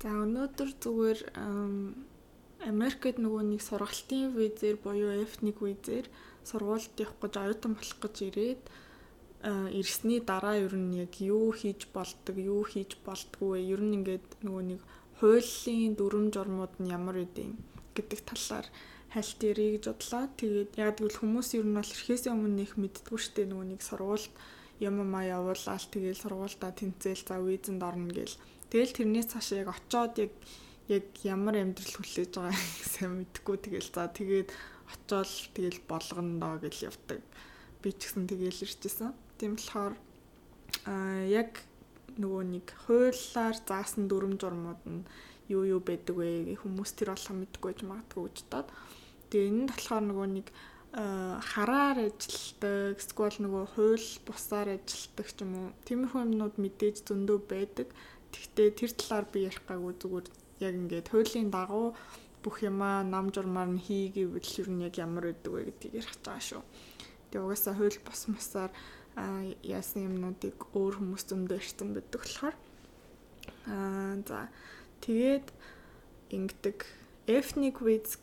За өнөөдөр зүгээр Америкт нөгөө нэг сургалтын визээр буюу F1 визээр сургуульд явах гэж оюутан болох гэж ирээд ирсний дараа ер нь яг юу хийж болдог, юу хийж болдгүй ер нь ингээд нөгөө нэг хуулийн дүрм журмууд нь ямар үдийн гэдэг талаар хальт ярих гэж бодлоо. Тэгээд яг гэвэл хүмүүс ер нь бол эрхээс өмнө их мэддэггүй штэ нөгөө нэг сургуульд юм маа явуулаад тэгээд сургуульдаа тэнцээл за визэнд орно гэл. Тэгэл тэрнээс цааш яг очоод яг яг ямар амьдрал хүлээж байгаа гэсэн мэдэхгүй тэгэл за тэгээд очоод тэгэл болгоно доо гэж явдаг. Би ч гэсэн тэгэл ирчихсэн. Тийм болохоор а яг нөгөө нэг хуулиар заасан дүрм журмууд нь юу юу байдаг вэ хүмүүс тэр болохоо мэдгүй гэж магадгүй гэж бодоод тэгээ энэ болохоор нөгөө нэг хараар ажилтдаг эсвэл нөгөө хууль бусаар ажилтдаг ч юм уу тиймэрхүү юмнууд мэдээж зөндөө байдаг. Тэгтээ тэр талаар би ярих гайгүй зүгээр яг ингээд хуулийн дагуу бүх юмаа нам журмаар нь хийгээвэл ер нь яг ямар байдаг вэ гэдгийг ярих гэж байгаа шүү. Тэгээ угаасаа хууль бос масаар яасан юмнуудыг өөр хүмүүс зөндөө ирсэн байдаг болохоор аа за тэгээд ингэдэг F1 quiz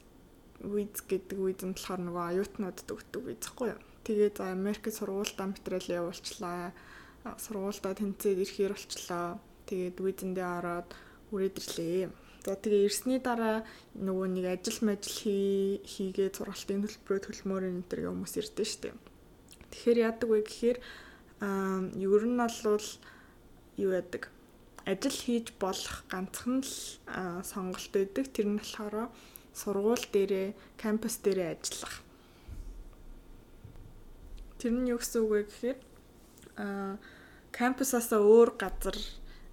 quiz гэдэг quiz нь болохоор нөгөө аюутнуудад өгдөг quiz гэхгүй юу. Тэгээд за Америкт сургуультай материал явуулчлаа. Сургуультай тэнцээд ирэхээр болчлоо. Тэгээд quiz-эндээ ороод үрээд ирлээ. За тэгээ ирсний дараа нөгөө нэг ажил мажил хийгээд сургалтын төлбөрөө төлмөр энэ төр хүмүүс ирдэ штеп. Тэгэхээр яадаг вэ гэхээр аа ер нь бол юу яадаг ажил хийж болох ганцхан л сонголт өгдөг. Тэр нь болохоор сургууль дээрээ, кампус дээрээ ажиллах. Тэр нь юу гэсэн үг вэ гэхээр аа кампусаас өөр газар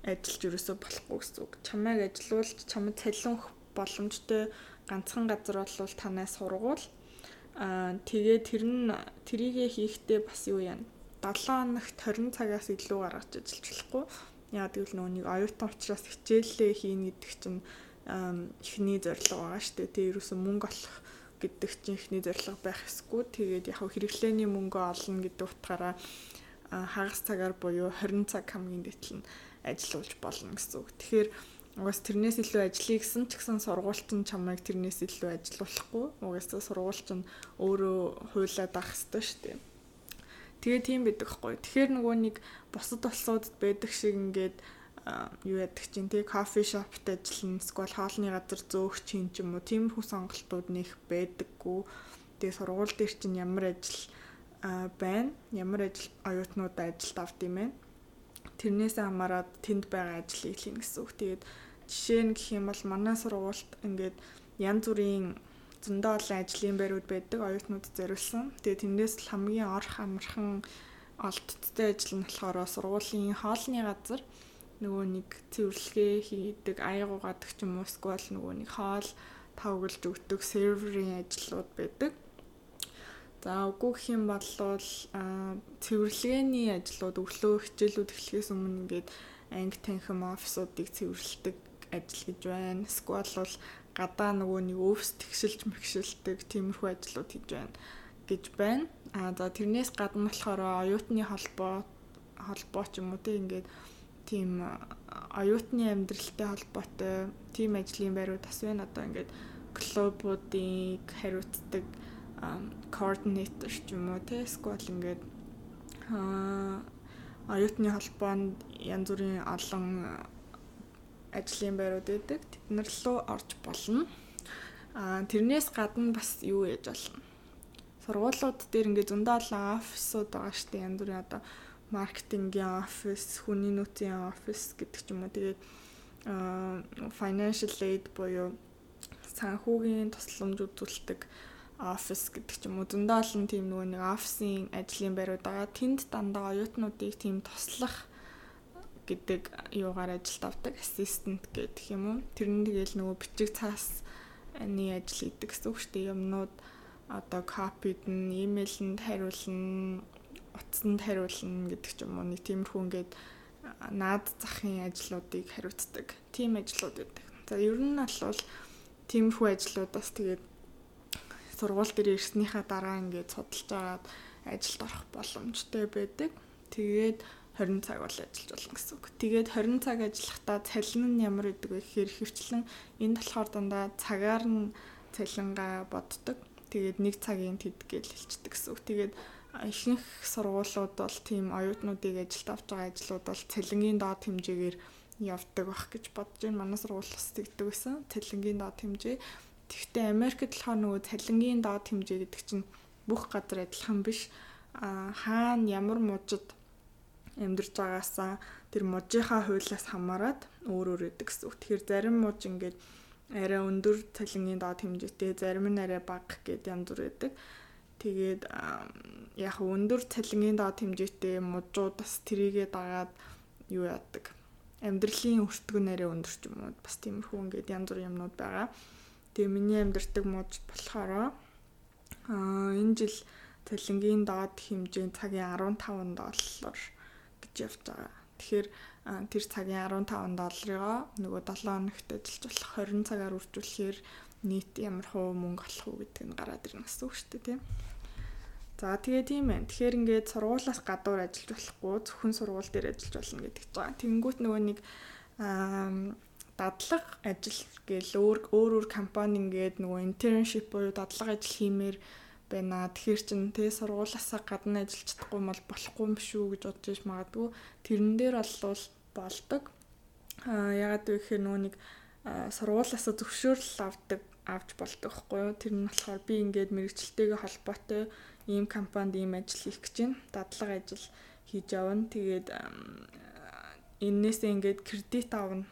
ажиллаж ерөөсөө болохгүй гэсэн үг. Чамайг ажилуулж, чамд цалин өгөх боломжтой ганцхан газар бол танаас сургуул Аа тэгээ тэр нь трийгээ хийхдээ бас юу яана. 7 хоногт 20 цагаас илүү гаргаж ажиллаж болохгүй. Яа гэвэл нөгөө нэг оюутан учраас хичээлээ хийнэ гэдэг чинь эхний зорилго байгаа шүү дээ. Тэ ерөөсөн мөнгө олох гэдэг чинь эхний зорилго байх эсгүй. Тэгээд яг хэрэглээний мөнгө олно гэдэг утгаараа хагас цагаар буюу 20 цаг хамгийн дэтэл нь ажиллуулж болно гэсэн үг. Тэгэхээр Угаас тэрнээс илүү ажиллая гэсэн ч гэсэн сургуульч нь чамайг тэрнээс илүү ажиллуулахгүй. Угаасаа сургуульч нь өөрөө хуйлаад авах хэрэгтэй шүү дээ. Тэгээ тийм байдаг хгүй. Тэгэхээр нөгөө нэг бусад улсуудад байдаг шиг ингээд юу яадаг чинь тий кофе шопт ажиллана, эсвэл хоолны газар зөөх чинь ч юм уу тиймэрхүү сонголтууд нэх байдаггүй. Тэгээ сургууль дээр чинь ямар ажил байна? Ямар ажил оюутнуудаа ажилд авд юм бэ? Тэрнээс хамаарат тэнд байгаа ажлыг хийн гэсэн үг. Тэгээд жишээ нь гэх юм бол манай сургуульд ингээд янз бүрийн зөндөө олон ажлын байрууд байдаг оюутнууд зориулсан. Тэгээд тэндээс л хамгийн орох амархан олдттой ажил нь болохоор сургуулийн хоолны газар нөгөө нэг цэвэрлэгээ хийдэг аягуу гадаг ч юм уу эсвэл нөгөө нэг хоол тавгалж өгдөг серверийн ажлууд байдаг. За үгүй гэх юм бол цэвэрлэгээний ажлууд өглөө хичээлүүд эхлэхээс өмнө ингээд анги танхим офисуудыг цэвэрлэдэг ажил гэж байна. Эсвэл бол гадаа нөгөө нэг өвс тэгшилж мэгшилдэг тиймэрхүү ажлууд хийж байна гэж байна. А за тэрнээс гадна болохоор оюутны холбоо холбоо ч юм уу тийм ингээд тийм оюутны амьдралтай холбоотой тийм ажлын байрууд бас байна. Одоо ингээд клубуудыг хариуцдаг координатор ч юм уу тийм эсвэл ингээд оюутны холбоонд янз бүрийн олон ажлын байрууд байдаг. Тэднэр рүү орж болно. Аа тэрнээс гадна бас юу яаж болно? Сургуулиуд дээр ингээд зөндөө олон офисууд байгаа дээ. Янз бүрийн одоо маркетингийн офис, хүний нөөцийн офис гэдэг ч юм уу. Тэгээд financial aid буюу санхүүгийн тусламж үзүүлдэг офис гэдэг ч юм уу зөндөө олон тийм нөгөө нэг офисын ажлын байрууд байгаа. Тэнд дандаа оюутнуудыг тийм туслах гэдэг юугаар ажилд авдаг ассистент гэдэг юм уу. Тэр нь тэгэл нөгөө бичиг цаасны ажил хийдэг гэсэн үг шүү дээ. Юмнууд одоо копид нь, имэйлэнд хариулна, утсанд хариулна гэдэг ч юм уу. Нэг тиймэрхүү ингээд наад захын ажлуудыг хариуцдаг. Тим ажлууд байдаг. За ер нь бол тиймэрхүү ажлуудаас тэгээд сургууль дээр ирснийхаа дараа ингээд судалж аваад ажилд орох боломжтой байдаг. Тэгээд 20 цаг бол ажиллаж болно гэсэн үг. Тэгээд 20 цаг ажиллахдаа цалин нь ямар гэдэг вэ гэхээр хөвчлэн энд болохоор дандаа цагаар нь цалингаа боддог. Тэгээд нэг цагийн тэд гэж хэлчихдэг гэсэн үг. Тэгээд ихэнх сургуулиуд бол тийм оюутнуудыг ажилд авч байгаа ажлууд бол цалингийн доод хэмжээгээр явдаг байх гэж бодож байна. Манай сургууль бас тэгдэг гэсэн. Цалингийн доод хэмжээ. Тэгэхдээ Америкт болохоор нөгөө цалингийн доод хэмжээ гэдэг чинь бүх газар адилхан биш. Аа хаана ямар мужид амьдарч байгаасаа тэр мужийнхаа хуулиас хамаарат өөр өөр өгдөг гэсэн үг. Тэгэхээр зарим муж ингээд арай өндөр цалингийн доод хэмжээтэй, зарим нь арай бага гэд янз бүр байдаг. Тэгээд яг өндөр цалингийн доод хэмжээтэй мужууд бас трийгээ дагаад юу яадаг. Амьдралын өртгөө нэрээ өндөр ч юм уу бас тиймэрхүү ингээд янз бүр юмнууд байгаа. Тэгээ миний амьдардаг муж болохоор аа энэ жил цалингийн доод хэмжээ цагийн 15 доллар гэж явж байгаа. Тэгэхээр тэр цагийн 15 долларыгоо нөгөө 7 хоногт ажиллаж болох 20 цагаар үржүүлэхээр нийт ямар хуу мөнгө олох уу гэдэг нь гараад ирнэ гэсэн үг шүү дээ тийм. За тэгээ тийм байна. Тэгэхээр ингээд сургуулаас гадуур ажиллаж болохгүй зөвхөн сургууль дээр ажиллаж болно гэдэг ч байгаа. Тэнгүүт нөгөө нэг дадлага ажил гээл өөр өөр өөр компани ингээд нөгөө internship буюу дадлага ажил хиймээр байна. Тэгэхээр чин тэ сургуулаасаа гадна ажиллаж чадахгүй бол болохгүй юм шүү гэж бодож иж магадгүй. Тэрэн дээр болвол болдог. Аа ягаад вэ гэхээр нөгөө нэг сургуулаасаа зөвшөөрөл авдаг авч болдог хгүй юу. Тэр нь болохоор би ингээд мэрэгчлэлтэйгээ холбоотой ийм компанид ийм ажил хийх гэж байна. Дадлага ажил хийж явна. Тэгээд энээсээ ингээд кредит авна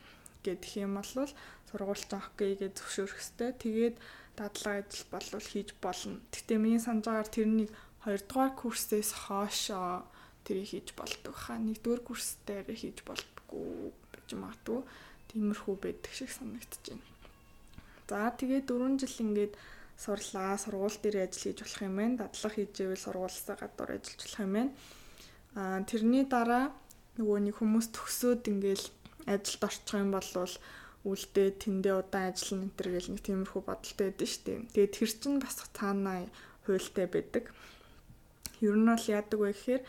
гэдэг юм бол сургуульч окей гэж зөвшөөрөх хэвээр. Тэгээд дадлага ажил болвол хийж болно. Гэхдээ миний байгаагаар тэрнийг 2 дугаар курсээс хоошоо тэрийг хийж болдог хаа. 1 дугаар курс дээр хийж болдгоо гэж магадгүй. Тиймэрхүү байдаг шиг байна. За тэгээд 4 жил ингээд сурлаа, сургууль дээр ажил хийж болох юм байна. Дадлага хийж ивэл сургуулиасаа гадуур ажиллаж болох юм байна. Аа тэрний дараа нөгөө нэг хүмүүс төгсөөд ингээл ажилд орчих юм бол үлдээ тэндээ удаан ажиллана энэ төр гэл нэг тиймэрхүү бодолтой байдаг шүү дээ. Тэгээд тэр чинь бас цаанаа хуйлтай байдаг. Ер нь бол яадаг вэ гэхээр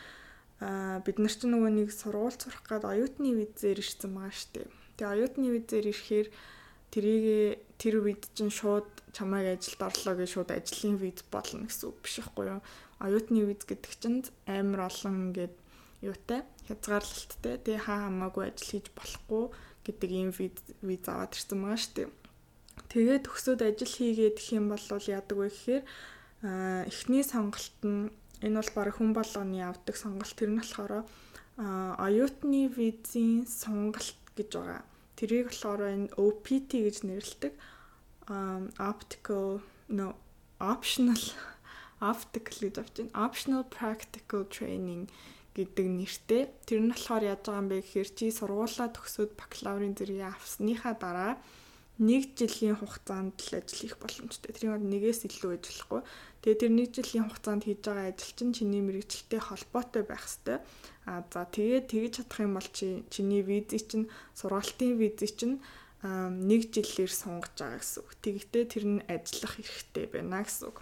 аа бид нар чинь нөгөө нэг сургууль сурах гээд оюутны визээр ирсэн байгаа шүү дээ. Тэгээд оюутны визээр ирэхээр тэрийг тэр үед чинь шууд чамайг ажилд орлоо гэж шууд ажлын виз болно гэсэн үг биш байхгүй юу? Оюутны виз гэдэг чинь амар олон ингээд юутай хязгаарлалттай тий хаа хамаагүй ажил хийж болохгүй гэдэг ийм виз виз аваад ирсэн байгаа шүү дээ. Тэгээд төгсөөд ажил хийгээд гэх юм бол яадаг вэ гэхээр эхний сонголт нь энэ бол баг хүн болгоны авдаг сонголт тэр нь болохоор оюутны визийн сонголт гэж байгаа. Тэрийг болохоор энэ OPT гэж нэрлэдэг. Optical no optional optical гэж авч байна. Optional practical training гэдэг нэртэй. Тэр нь болохоор яаж байгаа юм бэ гэхээр чи сургуулаа төгсөөд бакалаврын зэрэг авсныхаа дараа нэг жилийн хугацаанд л ажил хийх боломжтой. Тэр нь нэгээс илүү ажиллахгүй. Тэгээ тэр нэг жилийн хугацаанд хийж байгаа ажил чинь чиний мэрэгчлэлтэй холбоотой байх хэвээр. А за тэгээд тэгж чадах юм бол чи чиний визий чинь сургалтын визий чинь нэг жилээр сунгаж байгаа гэсэн үг. Тэгвэл тэр нь ажиллах хэрэгтэй байна гэсэн үг.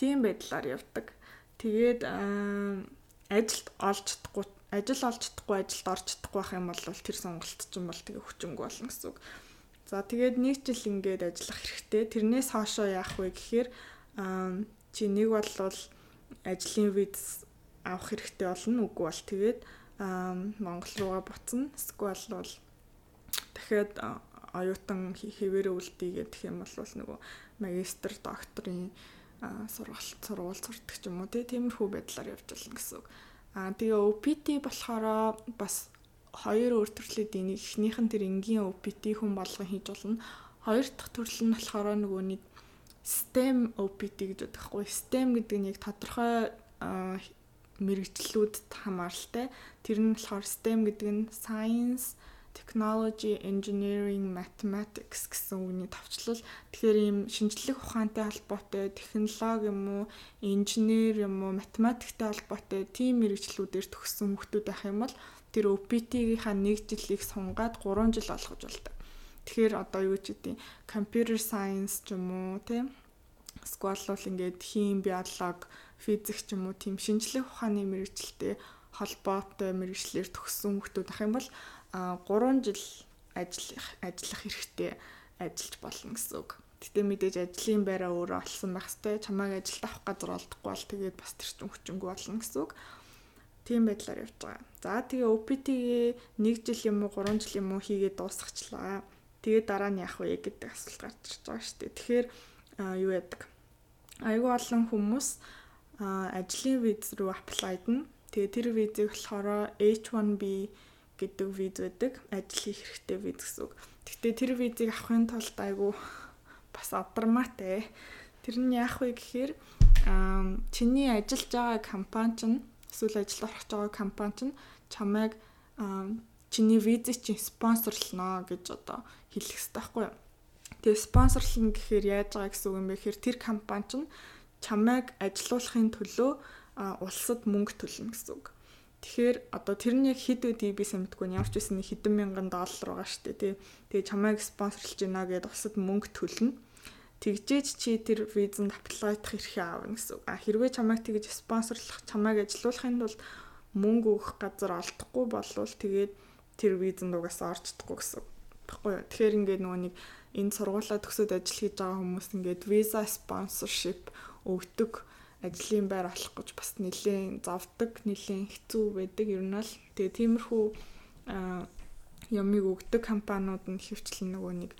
Тийм байдлаар явдаг. Тэгээд ажилд олж чадахгүй ажил олж чадахгүй ажилд орж чадахгүй байх юм бол тэр сонголт чинь бол тэгээ хүчингүй болно гэсэн үг. За тэгээд нэг жил ингээд ажиллах хэрэгтэй. Тэрнээс хоошоо яах вэ гэхээр чи нэг бол ажлын виз авах хэрэгтэй болно. Үгүй бол тэгээд Монгол руугаа буцна. Эсвэл бол дахиад оюутан хэвээрээ үлдээ гэх юм бол нөгөө магистр докторийн сургалт сургууль сурдаг ч юм уу тиймэрхүү байдлаар явж болно гэсэн үг. Аа тэгээ OPT болохоор бас хоёр өөр төрлийн эхнийх нь тэр энгийн OPT хүн болгон хийж болно. Хоёр дахь төрөл нь болохоор нөгөө нэг STEM OPT гэж байдаг хгүй. STEM гэдэг нь яг тодорхой мэрэгчлүүд хамааралтай. Тэр нь болохоор STEM гэдэг нь science, technology, engineering, mathematics гэсэн үгний товчлол. Тэгэхээр ийм шинжлэх ухаантай холбоотой технологи юм уу, инженер юм уу, математиктэй холбоотой тийм мэрэгчлүүдээр төгссөн хүмүүс байх юм бол тэр OPT-гийнхаа нэг жилийг сунгаад 3 жил олгож болдог. Тэгэхээр одоо юу ч гэдэг computer science ч юм уу, тийм Эсвэл бол ингээд хим, биолог, физик ч юм уу тийм шинжлэх ухааны мэрэгчлэлтэй холбоотой мэрэгчлэр төгссөн хүмүүс ах юм бол 3 жил ажиллах ажиллах хэрэгтэй ажиллаж болно гэсэн үг. Гэтэ мэдээж ажлын байраа өөрөө олсон байх хэвээр чамайг ажилд авах газар олдохгүй бол тэгээд бас тэрчин хүчингүй болно гэсэн үг. Тийм байдлаар явж байгаа. За тэгээ OPT-гээ 1 жил юм уу 3 жил юм уу хийгээд дуусгачлаа. Тэгээд дараа нь яах вэ гэдэг асуулт гарч ирж байгаа шүү дээ. Тэгэхээр юу яадаг? Айгүй олон хүмүүс ажлын виз рүү аплайдна. Тэгээ тэр визийг болохоор H1B гэдэг виз байдаг. Ажил хийх хэрэгтэй виз гэсэн үг. Гэхдээ тэр визийг авахын тулд айгүй бас адармаатай. Тэр нь яах вэ гэхээр чиний ажиллаж байгаа компани чинь эсвэл ажилд орох байгаа компани чинь чамайг чиний визийг чинь спонсорлно гэж одоо хэлэх хэрэгтэй байхгүй юу? Тэгээ спонсорлно гэхээр яаж байгаа гэсэн үг юм бэ гэхээр тэр компани чинь чамайг ажилуулахын төлөө улсад мөнгө төлнө гэсэн үг. Тэгэхээр одоо тэр нь яг хэд үдий би сэмтгүй ямар ч байсан хэдэн мянган доллар байгаа шүү дээ тий. Тэгээ чамайг спонсорлж байна гэдээ улсад мөнгө төлнө. Тэгжээж чи тэр визэнд аплайдах эрхээ аавна гэсэн үг. А хэрвээ чамайг тэгж спонсорлох, чамайг ажилуулахын тулд мөнгө өгөх газар олдохгүй болвол тэгээд тэр визэнд угаасаа орчдохгүй гэсэн баггүй юу. Тэгэхээр ингээд нөгөө нэг энэ сургуулаа төгсөөд ажил хийж байгаа хүмүүс ингээд виза спонсоршип өгдөг ажлын байр олох гэж бас нэлээд зовдөг, нэлээд хэцүү байдаг. Ер нь л тэгээ тиймэрхүү ямиг өгдөг компаниуд нь хөвчлэн нөгөө нэг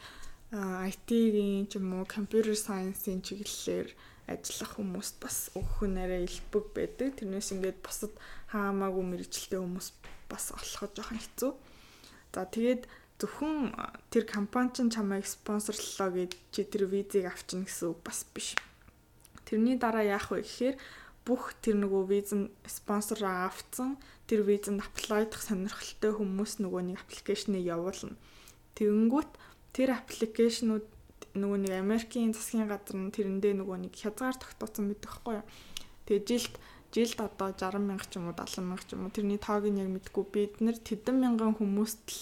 IT-ийн ч юм уу computer science-ийн чиглэлээр ажиллах хүмүүст бас өгөх нь арай илбэг байдаг. Тэрнээс ингээд бусад хаамаагүй мэрэгчлээ хүмүүс бас олоход жоохон хэцүү. За тэгээд зөвхөн тэр компани ч чамайг спонсорлоо гэж чи тэр визийг авчна гэсэн үг бас биш. Тэрний дараа яах вэ гэхээр бүх тэр нөгөө визэн спонсороо авцсан тэр визэнд аплайдах сонирхолтой хүмүүс нөгөө нэг аппликейшнийг явуулна. Тэгэнгүүт тэр аппликейшнууд нөгөө нэг Америкийн засгийн газар нь тэрэндээ нөгөө нэг хязгаар тогтоосон байдаг хгүй юу. Тэгээ жилд жилд одоо 60 мянга ч юм уу 70 мянга ч юм уу тэрний тоог нь яг мэдгүй бид нэр тэдэн мянган хүмүүст л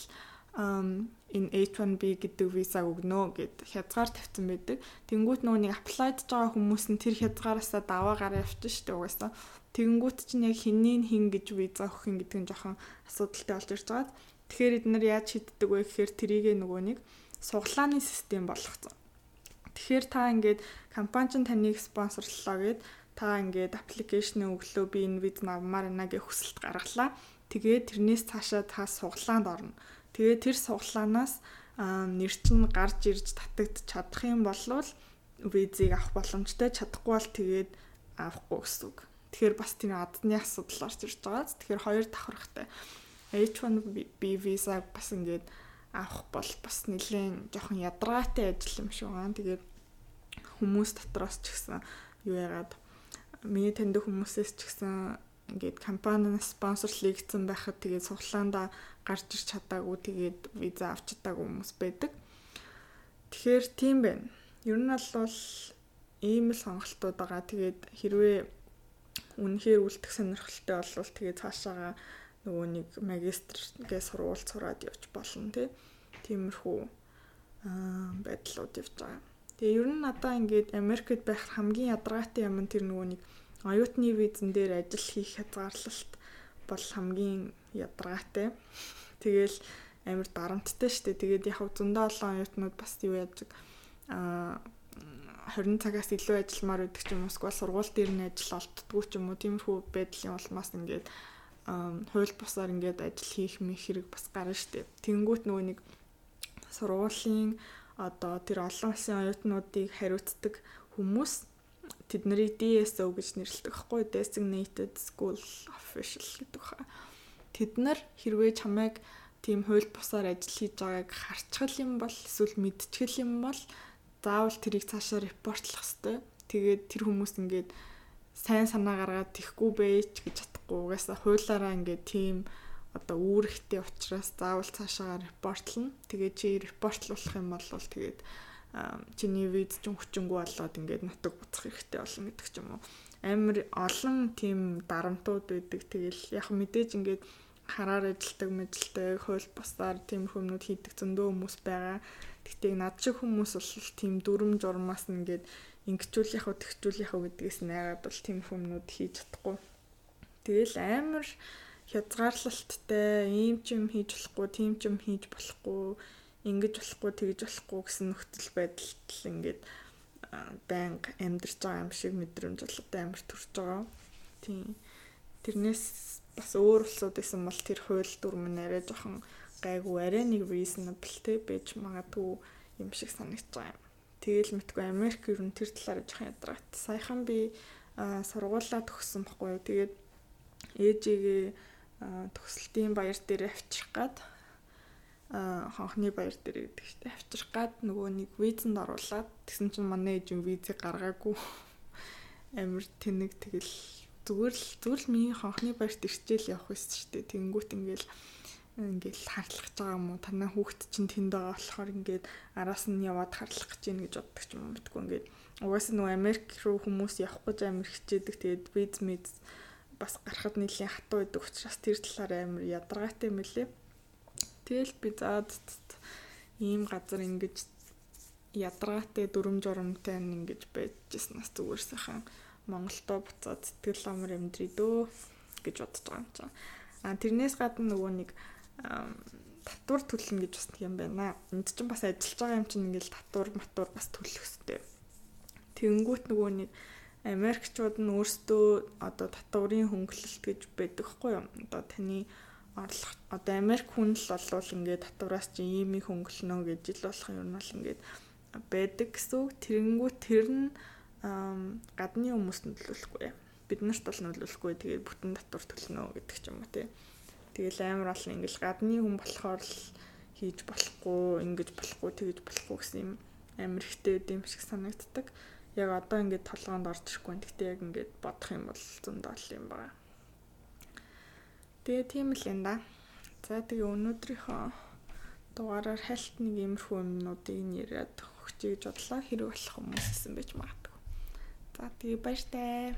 энэ H1B гэдэг визаг өгнө гэд хязгаар тавьсан байдаг. Тэнгүүт нөгөө нэг аплайдж байгаа хүмүүс нь тэр хязгаараасаа даваа гараа явчихна шүү дээ угаасаа. Тэнгүүт чинь яг хинний хин гэж виза өгөх юм гэдэг нь жоохон асуудалтай болж ирж байгаа. Тэгэхээр эдгээр яаж шийддэг вэ гэхээр трийгээ нөгөө нэг суглааны систем болгоцсон. Тэгэхээр та ингээд компани ч таныг спонсорлоо гэд та ингээд аппликейшн өглөө би энэ виз авмаар байна гэх хүсэлт гаргалаа. Тэгээд тэрнээс цаашаа та суглаанд орно Тэгээ тэр суглаанаас нэр чинь гарч ирж татагд чадах юм бол визийг авах боломжтой чадахгүй бол тэгээд авахгүй гэсэн үг. Тэгэхээр бас тийм адны асуудал орж ирж байгаа. Тэгэхээр хоёр давхархтай. H1B виза бас ингээд авах бол бас нэлээд жоохон ядаргаатай ажил юм шиг байна. Тэгээд хүмүүс дотроос ч гэсэн юу яагаад миний таньдаг хүмүүсээс ч гэсэн ингээд компаниас спонсорлэгдсэн байхад тэгээд суглаандаа гарч ирч чадаагүй тэгээд виза авч чадаагүй хүмүүс байдаг. Тэгэхээр тийм байна. Ер нь бол ийм л сонголтууд байгаа. Тэгээд хэрвээ үнэхээр үлдэх сонирхолтой болвол тэгээд цаашаага нөгөө нэг магистргээ сурвалж сураад явж болно тий. Тиймэрхүү аа байдлууд явж байгаа. Тэгээ ер нь надаа ингээд Америкт байх хамгийн ядаргаатай юм тэр нөгөө нэг оюутны визэн дээр ажил хийх хязгаарлалт бол хамгийн ядаргаатай. Тэгэл амар дарамттай шүү дээ. Тэгээд яг зөндөө олон оюутнууд бас юу яадаг аа 20 цагаас илүү ажилламаар байдаг ч юм уу эсвэл сургууль дээр нь ажил олддггүй ч юм уу тиймэрхүү байдлын улмаас ингээд хууль бусаар ингээд ажил хийх мэх хэрэг бас гарна штеп. Тэнгүүт нөгөө нэг сургуулийн одоо тэр олон улсын оюутнуудыг хариуцдаг хүмүүс тэд нарыг DSO гэж нэрлэдэг байхгүй Designated School Official гэдэг хаа. Тэд нар хэрвээ чамайг тийм хууль бусаар ажил хийж байгааг харчгал юм бол эсвэл мэдчихэл юм бол заавал тэрийг цаашаа репортлох хэрэгтэй. Тэгээд тэр хүмүүс ингээд сайн санаа гаргаад тэхгүй байж гэж чадахгүй угаасаа хуулаараа ингээд тийм одоо үүрэгтэй учраас заавал цаашаа репортлно. Тэгээд чи репортлуулах юм бол тэгээд чиний виз ч хүчингүү болоод ингээд нутаг буцах хэрэгтэй болно гэдэг ч юм уу. Амар олон тийм дарамтууд байдаг. Тэгэл яг мэдээж ингээд хараар ажилтдаг мэдлэлтэй хууль бусаар тийм хүмүүд хийдэг зөндөө хүмүүс байгаа. Гэхдээ над шиг хүмүүс бол тийм дүрм журмаас нь ингээд ингэчүүл яхав тэгчүүл яхав гэдгээс найгаад бол тийм хүмүүд хийж чадахгүй. Тэгэл амар хязгаарлалттай ийм ч юм хийж болохгүй, тийм ч юм хийж болохгүй, ингэж болохгүй, тэгж болохгүй гэсэн нөхцөл байдалд л ингээд байнга амьдарч байгаа юм шиг мэдрэмж болоод амар төрж байгаа. Тийм. Тэрнээс бас өөр улсууд исэн бол тэр хууль дүрм нь арай жоохон гайгүй арай нэг reasonable те байж магадгүй юм шиг санагдаж байгаа юм. Тэгэл мэдгүй Америк ер нь тэр талаар жоохон ядрагт. Саяхан би сургуулаа төгссөн байхгүй юу. Тэгээд ээжигээ төгсөлтийн баяр дээр авчрах гад хонхны баяр дээр гэдэг чинь авчрах гад нөгөө нэг визэнд оруулаад тэгсэн чинь манай ээж юм визийг гаргаагүй. Амир тэнэг тэгэл зүгээр л зүгээр л миний хонхны баярт ирчээл явах байсан шүү дээ. Тэнгүүт ингээл ингээл харлах байгаа юм уу? Танай хүүхэд чинь тэнд байгаа болохоор ингээд араас нь яваад харлах гэж ийн гэж боддог ч юм уу? Мэдгүй ингээд угаасаа нөгөө Америк руу хүмүүс явах гэж амир хичээдэг. Тэгээд виз мэд бас гарахад нэлийн хатуу байдаг учраас тэр талаар амир ядаргаатай лээ. Тэгэл би заад ийм газар ингэж ядаргаатай дүрм журамтай ингэж байжсанаас зүгээр сайхан Монголдо буцаад сэтгэл амар амьдрий дөө гэж бодож байгаа юм чинь. А тэрнээс гадна нөгөө нэг татвар төлнө гэж бас юм байна. Энд чинь бас ажиллаж байгаа юм чинь ингээл татвар матур бас төлөх хэрэгтэй. Тэнгүүт нөгөө нэг Америкчууд нь өөрсдөө одоо татварын хөнгөлөлт гэж байдаг хгүй юу? Одоо таны орлого одоо Америк хүн л болвол ингээд татвараас чи ийм их хөнгөлнө гэж жил болох юм бол ингээд байдаг гэсэн үг. Тэрэнгүү тэр нь гадны хүмүүст нь төлөхгүй. Бид нарт бол нөлөөлөхгүй. Тэгээд бүтэн татвар төлнө гэдэг ч юм уу тий. Тэгэл амар олон ингээл гадны хүн болохоор л хийж болохгүй, ингэж болохгүй, тэгэж болохгүй гэсэн юм амар ихтэй юм шиг санагддаг. Яг одоо ингээд толгоонд орж ирэхгүй. Гэхдээ яг ингээд бодох юм бол зөндөө л юм байна. Тэгээ тийм л юм да. За тэгээ өнөөдрийнхөө дугаараар хальт нэг иймэрхүү юмнуудыг нэрэд өгч гэж бодлоо. Хэрэг болох хүмүүс исэн байж магадгүй. За тэгээ баяртай.